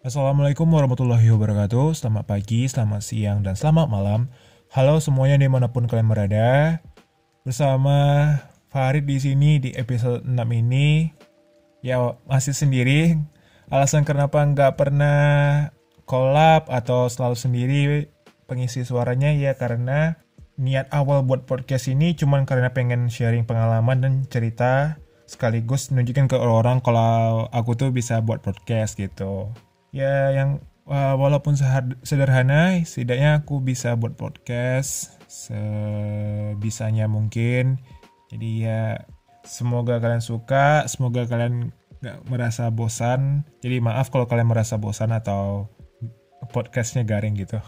Assalamualaikum warahmatullahi wabarakatuh. Selamat pagi, selamat siang, dan selamat malam. Halo semuanya di mana pun kalian berada. Bersama Farid di sini di episode 6 ini. Ya masih sendiri. Alasan kenapa nggak pernah collab atau selalu sendiri pengisi suaranya ya karena niat awal buat podcast ini cuman karena pengen sharing pengalaman dan cerita sekaligus nunjukin ke orang kalau aku tuh bisa buat podcast gitu ya yang uh, walaupun sederhana setidaknya aku bisa buat podcast sebisanya mungkin. Jadi ya semoga kalian suka semoga kalian gak merasa bosan. Jadi maaf kalau kalian merasa bosan atau podcastnya garing gitu.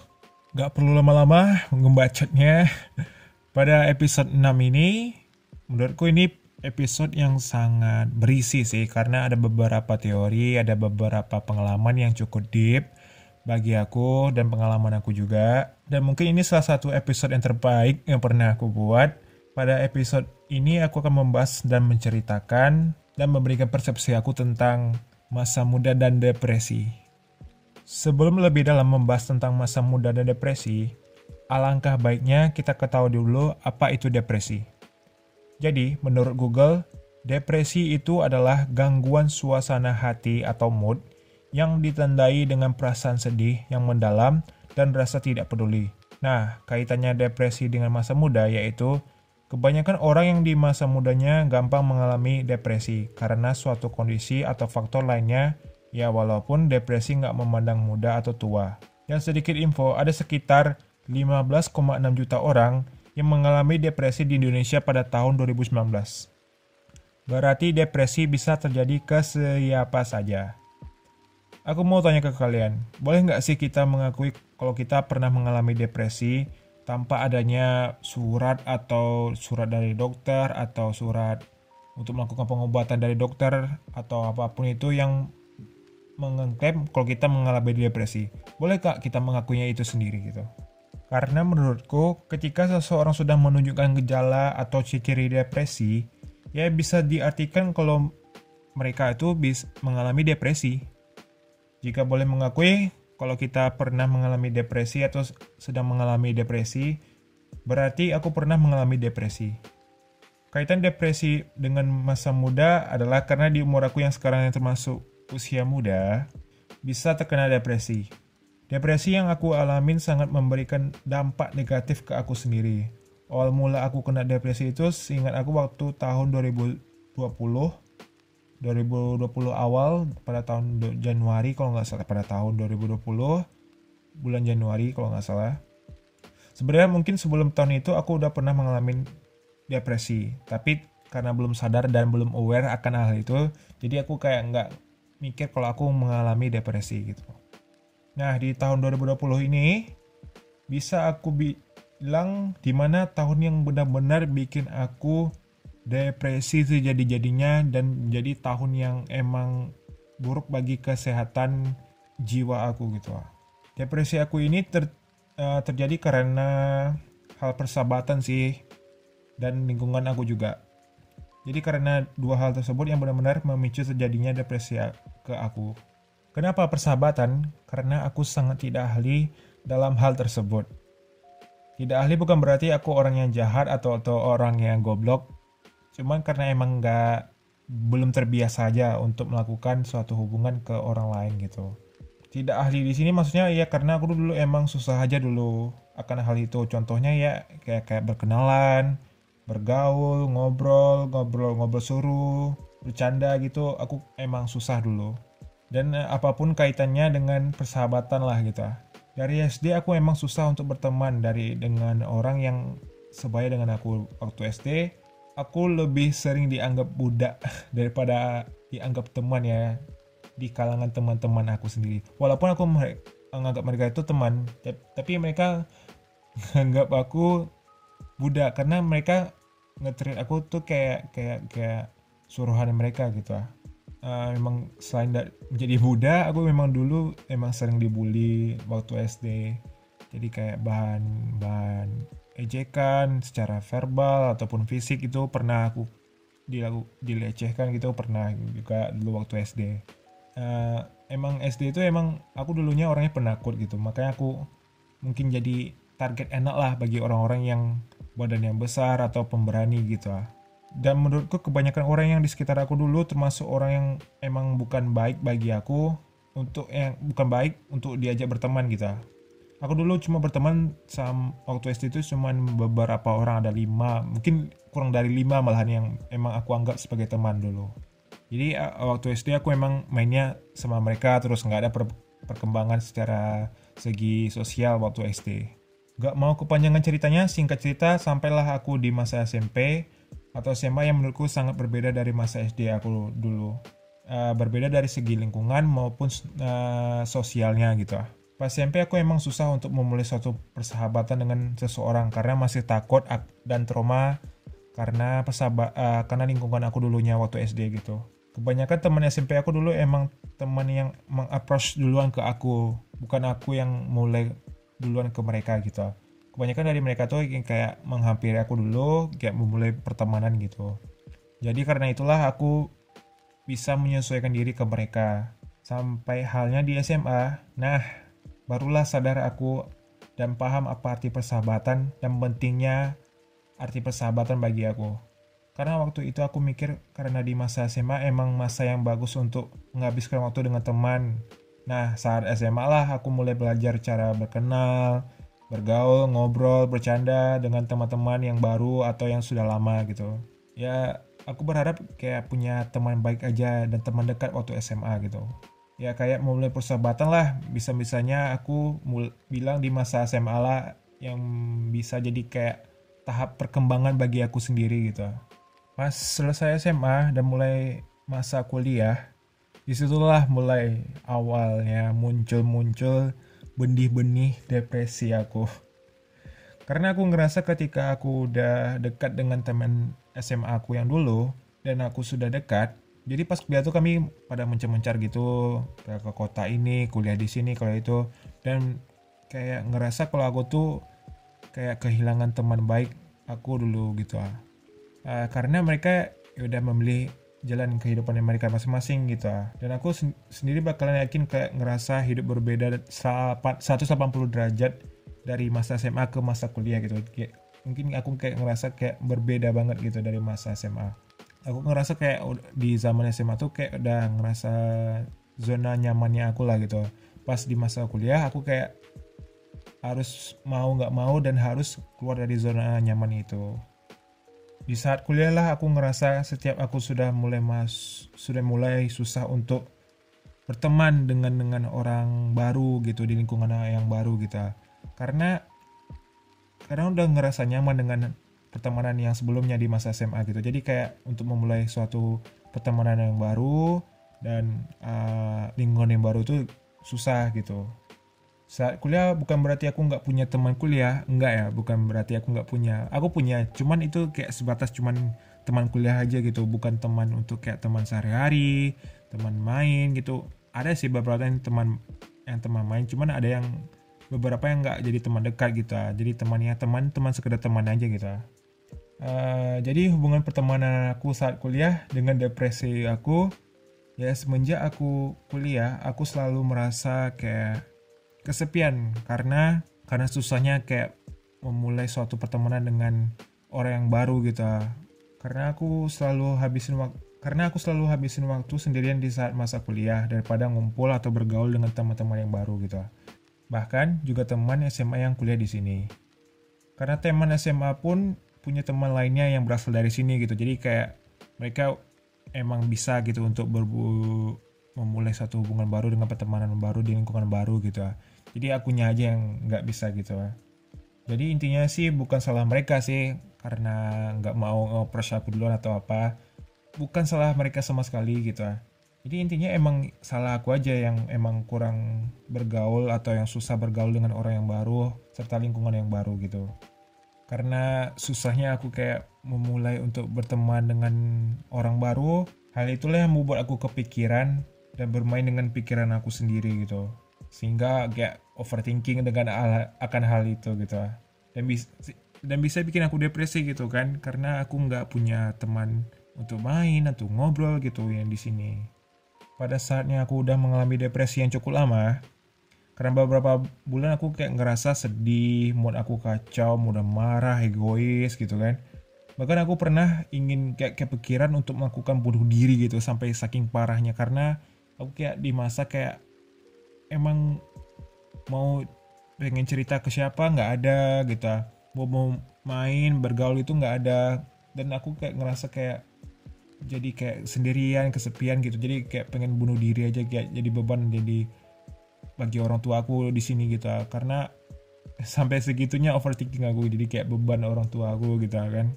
Gak perlu lama-lama ngebacotnya pada episode 6 ini menurutku ini episode yang sangat berisi sih karena ada beberapa teori, ada beberapa pengalaman yang cukup deep bagi aku dan pengalaman aku juga. Dan mungkin ini salah satu episode yang terbaik yang pernah aku buat. Pada episode ini aku akan membahas dan menceritakan dan memberikan persepsi aku tentang masa muda dan depresi. Sebelum lebih dalam membahas tentang masa muda dan depresi, alangkah baiknya kita ketahui dulu apa itu depresi. Jadi, menurut Google, depresi itu adalah gangguan suasana hati atau mood yang ditandai dengan perasaan sedih yang mendalam dan rasa tidak peduli. Nah, kaitannya depresi dengan masa muda yaitu kebanyakan orang yang di masa mudanya gampang mengalami depresi karena suatu kondisi atau faktor lainnya ya walaupun depresi nggak memandang muda atau tua. Yang sedikit info, ada sekitar 15,6 juta orang yang mengalami depresi di Indonesia pada tahun 2019. Berarti depresi bisa terjadi ke siapa saja. Aku mau tanya ke kalian, boleh nggak sih kita mengakui kalau kita pernah mengalami depresi tanpa adanya surat atau surat dari dokter atau surat untuk melakukan pengobatan dari dokter atau apa pun itu yang mengklaim kalau kita mengalami depresi. Boleh kak kita mengakuinya itu sendiri gitu? Karena menurutku, ketika seseorang sudah menunjukkan gejala atau ciri depresi, ya bisa diartikan kalau mereka itu bisa mengalami depresi. Jika boleh mengakui, kalau kita pernah mengalami depresi atau sedang mengalami depresi, berarti aku pernah mengalami depresi. Kaitan depresi dengan masa muda adalah karena di umur aku yang sekarang yang termasuk usia muda, bisa terkena depresi. Depresi yang aku alamin sangat memberikan dampak negatif ke aku sendiri. Awal mula aku kena depresi itu seingat aku waktu tahun 2020 2020 awal pada tahun Januari kalau nggak salah pada tahun 2020 bulan Januari kalau nggak salah. Sebenarnya mungkin sebelum tahun itu aku udah pernah mengalami depresi, tapi karena belum sadar dan belum aware akan hal itu, jadi aku kayak nggak mikir kalau aku mengalami depresi gitu. Nah, di tahun 2020 ini bisa aku bilang di mana tahun yang benar-benar bikin aku depresi sejadi-jadinya dan menjadi tahun yang emang buruk bagi kesehatan jiwa aku gitu. Depresi aku ini ter, uh, terjadi karena hal persahabatan sih dan lingkungan aku juga. Jadi karena dua hal tersebut yang benar-benar memicu terjadinya depresi ke aku. Kenapa persahabatan? Karena aku sangat tidak ahli dalam hal tersebut. Tidak ahli bukan berarti aku orang yang jahat atau atau orang yang goblok. Cuman karena emang nggak belum terbiasa aja untuk melakukan suatu hubungan ke orang lain gitu. Tidak ahli di sini maksudnya ya karena aku dulu emang susah aja dulu akan hal itu. Contohnya ya kayak kayak berkenalan, bergaul, ngobrol, ngobrol, ngobrol suruh, bercanda gitu. Aku emang susah dulu dan uh, apa pun kaitannya dengan persahabatan lah gitu. Dari SD aku emang susah untuk berteman dari dengan orang yang sebaya dengan aku waktu SD aku lebih sering dianggap budak daripada dianggap teman ya di kalangan teman-teman aku sendiri. Walaupun aku menganggap mereka itu teman tapi mereka menganggap aku budak karena mereka ngetrit aku tuh kayak kayak kayak suruhan mereka gitu. ah uh, memang selain menjadi muda aku memang dulu emang sering dibully waktu SD jadi kayak bahan bahan ejekan secara verbal ataupun fisik itu pernah aku dilaku, dilecehkan gitu pernah juga dulu waktu SD uh, emang SD itu emang aku dulunya orangnya penakut gitu. Makanya aku mungkin jadi target enak lah bagi orang-orang yang badan yang besar atau pemberani gitu lah dan menurutku kebanyakan orang yang di sekitar aku dulu termasuk orang yang emang bukan baik bagi aku untuk yang bukan baik untuk diajak berteman gitu. Aku dulu cuma berteman sama waktu SD itu cuma beberapa orang ada lima mungkin kurang dari lima malahan yang emang aku anggap sebagai teman dulu. Jadi waktu SD aku emang mainnya sama mereka terus nggak ada per perkembangan secara segi sosial waktu SD Gak mau kepanjangan ceritanya, singkat cerita sampailah aku di masa SMP atau SMA yang menurutku sangat berbeda dari masa SD aku dulu. Uh, berbeda dari segi lingkungan maupun uh, sosialnya gitu. Pas SMP aku emang susah untuk memulai suatu persahabatan dengan seseorang karena masih takut dan trauma karena persahabat uh, karena lingkungan aku dulunya waktu SD gitu. Kebanyakan teman SMP aku dulu emang teman yang mengapproach duluan ke aku, bukan aku yang mulai duluan ke mereka gitu kebanyakan dari mereka tuh kayak menghampiri aku dulu kayak memulai pertemanan gitu. Jadi karena itulah aku bisa menyesuaikan diri ke mereka. Sampai halnya di SMA nah barulah sadar aku dan paham apa arti persahabatan dan pentingnya arti persahabatan bagi aku. Karena waktu itu aku mikir karena di masa SMA emang masa yang bagus untuk menghabiskan waktu dengan teman. Nah saat SMA lah aku mulai belajar cara berkenal bergaul, ngobrol, bercanda dengan teman-teman yang baru atau yang sudah lama gitu. Ya, aku berharap kayak punya teman baik aja dan teman dekat waktu SMA gitu. Ya kayak mulai persahabatan lah, bisa-bisanya aku mul bilang di masa SMA lah yang bisa jadi kayak tahap perkembangan bagi aku sendiri gitu. Pas selesai SMA dan mulai masa kuliah, di situlah mulai awalnya muncul-muncul benih-benih depresi aku. Karena aku ngerasa ketika aku udah dekat dengan teman SMA aku yang dulu dan aku sudah dekat, jadi pas kuliah tuh kami pada mencar-mencar gitu ke, kota ini, kuliah di sini kalau itu dan kayak ngerasa kalau aku tuh kayak kehilangan teman baik aku dulu gitu ah. Uh, karena mereka ya udah memilih jalan kehidupan mereka masing-masing gitu. Dan aku sen sendiri bakalan yakin kayak ngerasa hidup berbeda 180 derajat dari masa SMA ke masa kuliah gitu. Kayak, mungkin aku kayak ngerasa kayak berbeda banget gitu dari masa SMA. Aku ngerasa kayak di zaman SMA tuh kayak udah ngerasa zona nyamannya aku lah gitu. Pas di masa kuliah aku kayak harus mau nggak mau dan harus keluar dari zona nyaman itu di saat kuliah lah aku ngerasa setiap aku sudah mulai mas sudah mulai susah untuk berteman dengan dengan orang baru gitu di lingkungan yang baru gitu. Karena karena udah ngerasa nyaman dengan pertemanan yang sebelumnya di masa SMA gitu. Jadi kayak untuk memulai suatu pertemanan yang baru dan uh, lingkungan yang baru itu susah gitu saat kuliah bukan berarti aku nggak punya teman kuliah. Enggak ya bukan berarti aku nggak punya. Aku punya cuman itu kayak sebatas cuman teman kuliah aja gitu. Bukan teman untuk kayak teman sehari-hari teman main gitu. Ada sih beberapa yang teman yang teman main cuman ada yang beberapa yang nggak jadi teman dekat gitu. Jadi temannya teman teman sekedar teman aja gitu. Uh, jadi hubungan pertemanan aku saat kuliah dengan depresi aku ya semenjak aku kuliah aku selalu merasa kayak kesepian karena karena susahnya kayak memulai suatu pertemanan dengan orang yang baru gitu. Karena aku selalu habisin waktu karena aku selalu habisin waktu sendirian di saat masa kuliah daripada ngumpul atau bergaul dengan teman-teman yang baru gitu. Bahkan juga teman SMA yang kuliah di sini. Karena teman SMA pun punya teman lainnya yang berasal dari sini gitu. Jadi kayak mereka emang bisa gitu untuk berbu memulai satu hubungan baru dengan pertemanan baru di lingkungan baru gitu jadi akunya aja yang nggak bisa gitu. Jadi intinya sih bukan salah mereka sih karena nggak mau ngopres aku duluan atau apa. Bukan salah mereka sama sekali gitu. Jadi intinya emang salah aku aja yang emang kurang bergaul atau yang susah bergaul dengan orang yang baru serta lingkungan yang baru gitu. Karena susahnya aku kayak memulai untuk berteman dengan orang baru hal itulah yang membuat aku kepikiran dan bermain dengan pikiran aku sendiri gitu sehingga kayak overthinking dengan hal, akan hal itu gitu. Dan bisa dan bisa bikin aku depresi gitu kan karena aku nggak punya teman untuk main atau ngobrol gitu yang di sini. Pada saatnya aku udah mengalami depresi yang cukup lama karena beberapa bulan aku kayak ngerasa sedih mood aku kacau mudah marah egois gitu kan. Bahkan aku pernah ingin kayak kepikiran untuk melakukan bunuh diri gitu sampai saking parahnya. Karena aku kayak di masa kayak emang mau pengen cerita ke siapa nggak ada gitu. Mau mau main bergaul itu nggak ada. Dan aku kayak ngerasa kayak jadi kayak sendirian kesepian gitu. Jadi kayak pengen bunuh diri aja kayak jadi beban jadi bagi orang tua aku di sini gitu. Karena sampai segitunya overthinking aku jadi kayak beban orang tua aku gitu kan.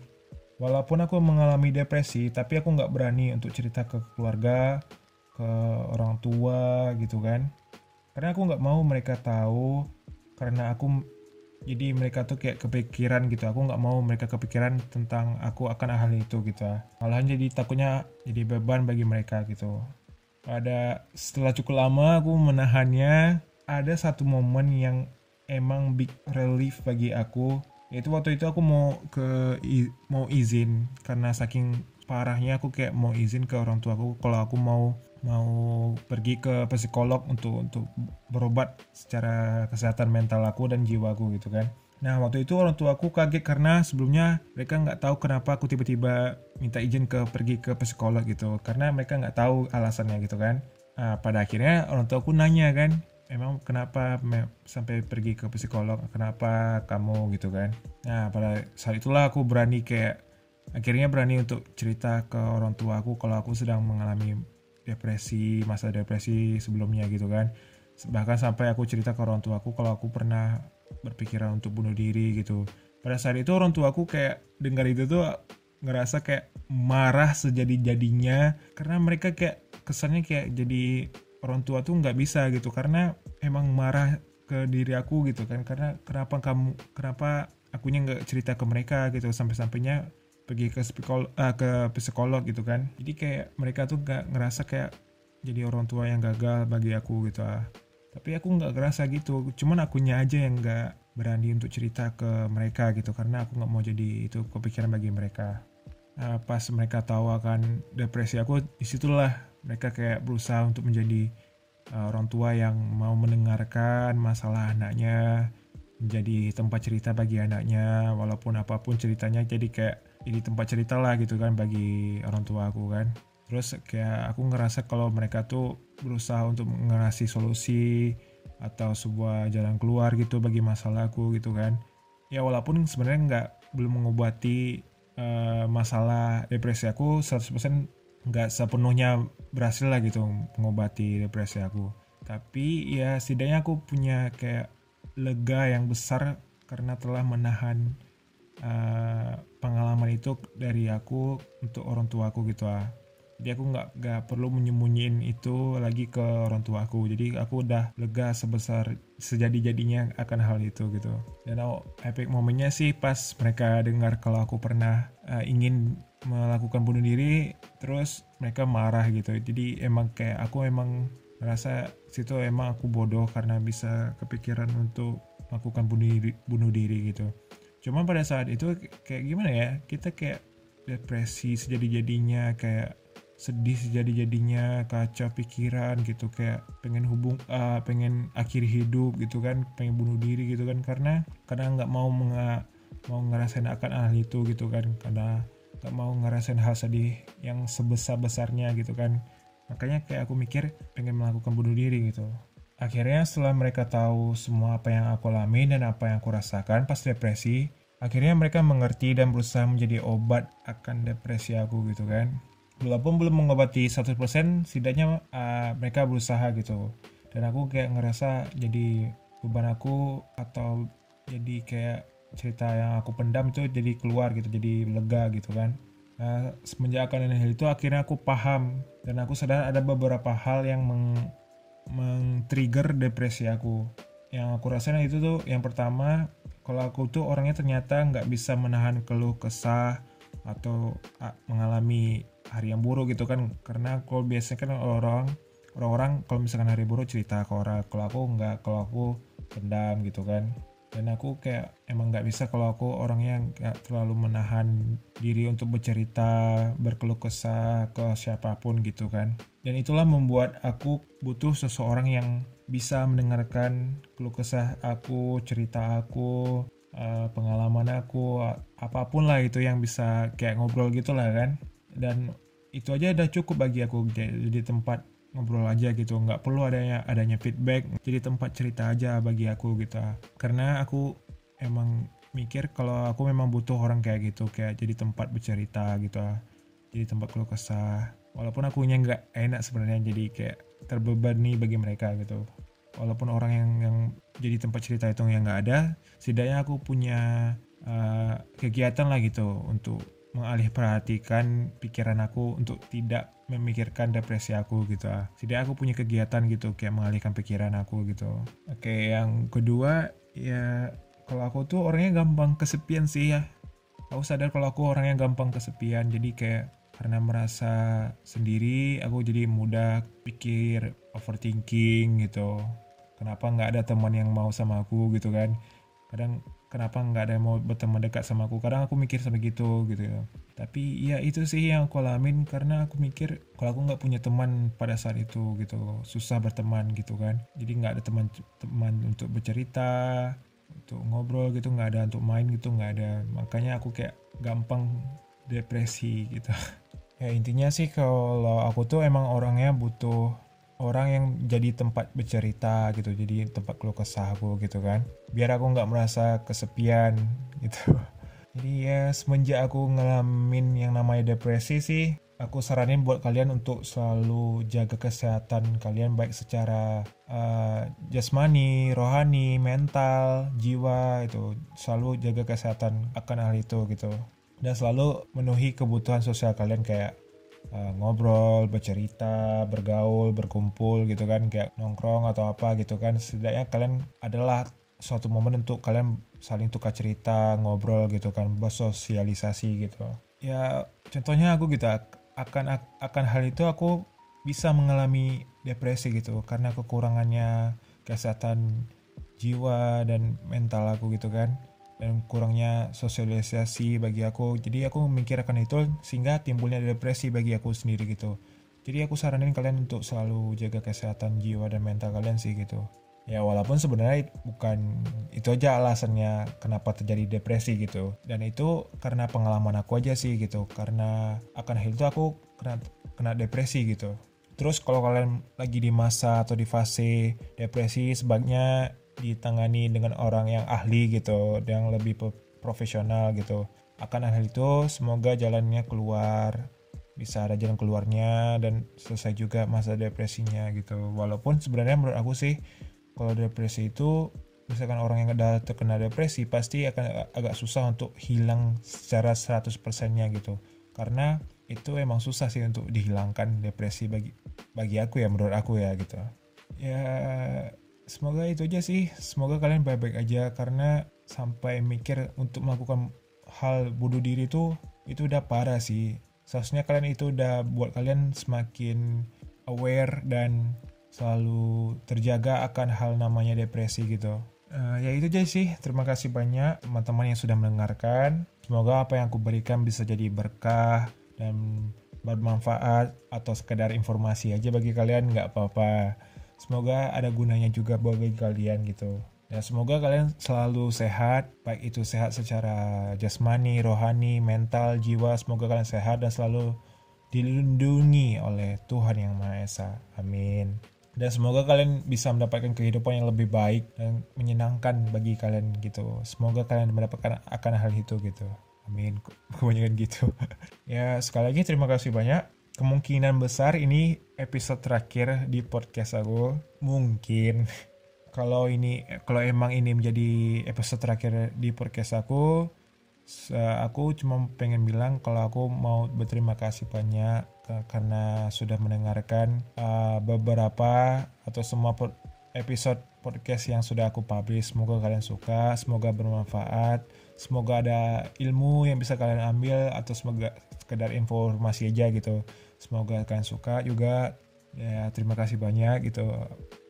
Walaupun aku mengalami depresi tapi aku nggak berani untuk cerita ke keluarga ke orang tua gitu kan karena aku nggak mau mereka tahu karena aku jadi mereka tuh kayak kepikiran gitu. Aku nggak mau mereka kepikiran tentang aku akan hal itu gitu. Malahan jadi takutnya jadi beban bagi mereka gitu. Pada setelah cukup lama aku menahannya ada satu momen yang emang big relief bagi aku. Yaitu waktu itu aku mau ke mau izin. Karena saking parahnya aku kayak mau izin ke orang tua aku kalau aku mau mau pergi ke psikolog untuk untuk berobat secara kesehatan mental aku dan jiwaku gitu kan. Nah waktu itu orang tua aku kaget karena sebelumnya mereka nggak tahu kenapa aku tiba-tiba minta izin ke pergi ke psikolog gitu karena mereka nggak tahu alasannya gitu kan. Nah, pada akhirnya orang tua aku nanya kan, emang kenapa sampai pergi ke psikolog, kenapa kamu gitu kan. Nah pada saat itulah aku berani kayak akhirnya berani untuk cerita ke orang tua aku kalau aku sedang mengalami depresi masa depresi sebelumnya gitu kan. Bahkan sampai aku cerita ke orang tua aku kalau aku pernah berpikiran untuk bunuh diri gitu. Pada saat itu orang tua aku kayak dengar itu tuh ngerasa kayak marah sejadi-jadinya. Karena mereka kayak kesannya kayak jadi orang tua tuh nggak bisa gitu. Karena emang marah ke diri aku gitu kan. Karena kenapa kamu kenapa akunya nggak cerita ke mereka gitu. Sampai-sampainya pergi ke psikolog, uh, ke psikolog gitu kan. Jadi kayak mereka tuh gak ngerasa kayak jadi orang tua yang gagal bagi aku gitu ah. tapi aku nggak ngerasa gitu. Cuman akunya aja yang nggak berani untuk cerita ke mereka gitu karena aku nggak mau jadi itu kepikiran bagi mereka. Nah, pas mereka tahu akan depresi aku di situlah mereka kayak berusaha untuk menjadi uh, orang tua yang mau mendengarkan masalah anaknya menjadi tempat cerita bagi anaknya walaupun apa pun ceritanya jadi kayak jadi tempat cerita lah gitu kan bagi orang tua aku kan. Terus kayak aku ngerasa kalau mereka tuh berusaha untuk ngasih solusi atau sebuah jalan keluar gitu bagi masalahku gitu kan. Ya walaupun sebenarnya nggak belum mengobati uh, masalah depresi aku 100% nggak sepenuhnya berhasil lah gitu mengobati depresi aku. Tapi ya setidaknya aku punya kayak lega yang besar karena telah menahan uh, pengalaman itu dari aku untuk orang tua aku gitu ah. Jadi aku nggak nggak perlu menyembunyiin itu lagi ke orang tua aku. Jadi aku udah lega sebesar sejadi jadinya akan hal itu gitu. Dan oh, epic momennya sih pas mereka dengar kalau aku pernah uh, ingin melakukan bunuh diri terus mereka marah gitu. Jadi emang kayak aku emang merasa situ emang aku bodoh karena bisa kepikiran untuk melakukan bunuh diri, bunuh diri gitu cuma pada saat itu kayak gimana ya kita kayak depresi sejadi-jadinya kayak sedih sejadi-jadinya kacau pikiran gitu kayak pengen hubung uh, pengen akhiri hidup gitu kan pengen bunuh diri gitu kan karena karena nggak mau menga, mau ngerasain akan hal itu gitu kan karena nggak mau ngerasain hal sedih yang sebesar besarnya gitu kan. Makanya kayak aku mikir pengen melakukan bunuh diri gitu Akhirnya setelah mereka tahu semua apa yang aku alami dan apa yang aku rasakan pas depresi, akhirnya mereka mengerti dan berusaha menjadi obat akan depresi aku gitu kan. Walaupun belum mengobati 100%, setidaknya uh, mereka berusaha gitu. Dan aku kayak ngerasa jadi beban aku atau jadi kayak cerita yang aku pendam itu jadi keluar gitu, jadi lega gitu kan. Nah, semenjak akan hal itu akhirnya aku paham dan aku sadar ada beberapa hal yang meng men-trigger depresi aku. Yang aku rasain itu tuh yang pertama kalau aku tuh orangnya ternyata nggak bisa menahan keluh kesah atau ah, mengalami hari yang buruk gitu kan. Karena kalau biasanya kan orang orang-orang kalau misalkan hari buruk cerita ke orang kalau aku nggak kalau aku pendam gitu kan dan aku kayak emang nggak bisa kalau aku orangnya nggak terlalu menahan diri untuk bercerita berkeluh kesah ke siapa pun gitu kan. Dan itulah membuat aku butuh seseorang yang bisa mendengarkan keluh kesah aku cerita aku uh, pengalaman aku apa pun lah itu yang bisa kayak ngobrol gitu lah kan. Dan itu aja udah cukup bagi aku jadi tempat ngobrol aja gitu. Nggak perlu adanya adanya feedback. Jadi tempat cerita aja bagi aku gitu. Karena aku emang mikir kalau aku memang butuh orang kayak gitu kayak jadi tempat bercerita gitu. Jadi tempat keluh kesah. Walaupun aku nya nggak enak sebenarnya jadi kayak terbebani bagi mereka gitu. Walaupun orang yang yang jadi tempat cerita itu yang nggak ada setidaknya aku punya uh, kegiatan lah gitu untuk mengalih perhatikan pikiran aku untuk tidak memikirkan depresi aku gitu ah. Jadi aku punya kegiatan gitu kayak mengalihkan pikiran aku gitu. Oke, yang kedua ya kalau aku tuh orangnya gampang kesepian sih ya. Aku sadar kalau aku orangnya gampang kesepian jadi kayak karena merasa sendiri aku jadi mudah pikir overthinking gitu. Kenapa nggak ada teman yang mau sama aku gitu kan? Kadang kenapa nggak ada yang mau berteman dekat sama aku? Kadang aku mikir sampai gitu gitu ya. Tapi ya itu sih yang aku alamin karena aku mikir kalau aku nggak punya teman pada saat itu gitu susah berteman gitu kan. Jadi nggak ada teman-teman untuk bercerita untuk ngobrol gitu nggak ada untuk main gitu nggak ada. Makanya aku kayak gampang depresi gitu. Ya intinya sih kalau aku tuh emang orangnya butuh orang yang jadi tempat bercerita gitu jadi tempat keluh kesah aku gitu kan. Biar aku nggak merasa kesepian gitu. Jadi ya semenjak aku ngalamin yang namanya depresi sih aku saranin buat kalian untuk selalu jaga kesehatan kalian baik secara uh, jasmani, rohani, mental, jiwa itu. Selalu jaga kesehatan akan hal itu gitu. Dan selalu memenuhi kebutuhan sosial kalian kayak uh, ngobrol, bercerita, bergaul, berkumpul gitu kan kayak nongkrong atau apa gitu kan setidaknya kalian adalah suatu momen untuk kalian saling tukar cerita, ngobrol gitu kan, bersosialisasi gitu. Ya contohnya aku gitu akan akan hal itu aku bisa mengalami depresi gitu karena kekurangannya kesehatan jiwa dan mental aku gitu kan dan kurangnya sosialisasi bagi aku. Jadi aku memikirkan itu sehingga timbulnya depresi bagi aku sendiri gitu. Jadi aku saranin kalian untuk selalu jaga kesehatan jiwa dan mental kalian sih gitu. Ya walaupun sebenarnya bukan itu aja alasannya kenapa terjadi depresi gitu. Dan itu karena pengalaman aku aja sih gitu. Karena akan hal itu aku kena kena depresi gitu. Terus kalau kalian lagi di masa atau di fase depresi sebaiknya ditangani dengan orang yang ahli gitu, yang lebih profesional gitu. Akan hal itu semoga jalannya keluar, bisa ada jalan keluarnya dan selesai juga masa depresinya gitu. Walaupun sebenarnya menurut aku sih kalau depresi itu misalkan orang yang udah terkena depresi pasti akan agak susah untuk hilang secara 100%-nya gitu. Karena itu emang susah sih untuk dihilangkan depresi bagi bagi aku ya menurut aku ya gitu. Ya semoga itu aja sih. Semoga kalian baik-baik aja karena sampai mikir untuk melakukan hal bunuh diri itu itu udah parah sih. Seharusnya kalian itu udah buat kalian semakin aware dan selalu terjaga akan hal namanya depresi gitu. Uh, ya itu aja sih. Terima kasih banyak teman-teman yang sudah mendengarkan. Semoga apa yang aku berikan bisa jadi berkah dan bermanfaat atau sekedar informasi aja bagi kalian. Nggak apa-apa Semoga ada gunanya juga bagi kalian gitu. Ya semoga kalian selalu sehat, baik itu sehat secara jasmani, rohani, mental, jiwa. Semoga kalian sehat dan selalu dilindungi oleh Tuhan Yang Maha Esa. Amin. Dan semoga kalian bisa mendapatkan kehidupan yang lebih baik dan menyenangkan bagi kalian gitu. Semoga kalian mendapatkan akan hal itu gitu. Amin. Kebanyakan gitu. ya sekali lagi terima kasih banyak kemungkinan besar ini episode terakhir di podcast aku. Mungkin. Kalau ini kalau emang ini menjadi episode terakhir di podcast aku aku cuma pengen bilang kalau aku mau berterima kasih banyak karena sudah mendengarkan uh, beberapa atau semua episode podcast yang sudah aku publish. Semoga kalian suka semoga bermanfaat semoga ada ilmu yang bisa kalian ambil atau semoga sekedar informasi aja gitu semoga kalian suka juga Ya terima kasih banyak gitu.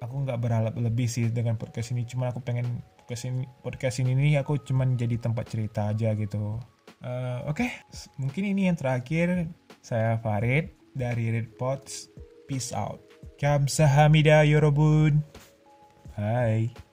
Aku nggak berharap lebih sih dengan podcast ini. Cuma aku pengen podcast ini, podcast ini nih aku cuman jadi tempat cerita aja gitu. Uh, Oke, okay. mungkin ini yang terakhir. Saya Farid dari Red Pots. Peace out. Kamsahamnida yorobun. Hai.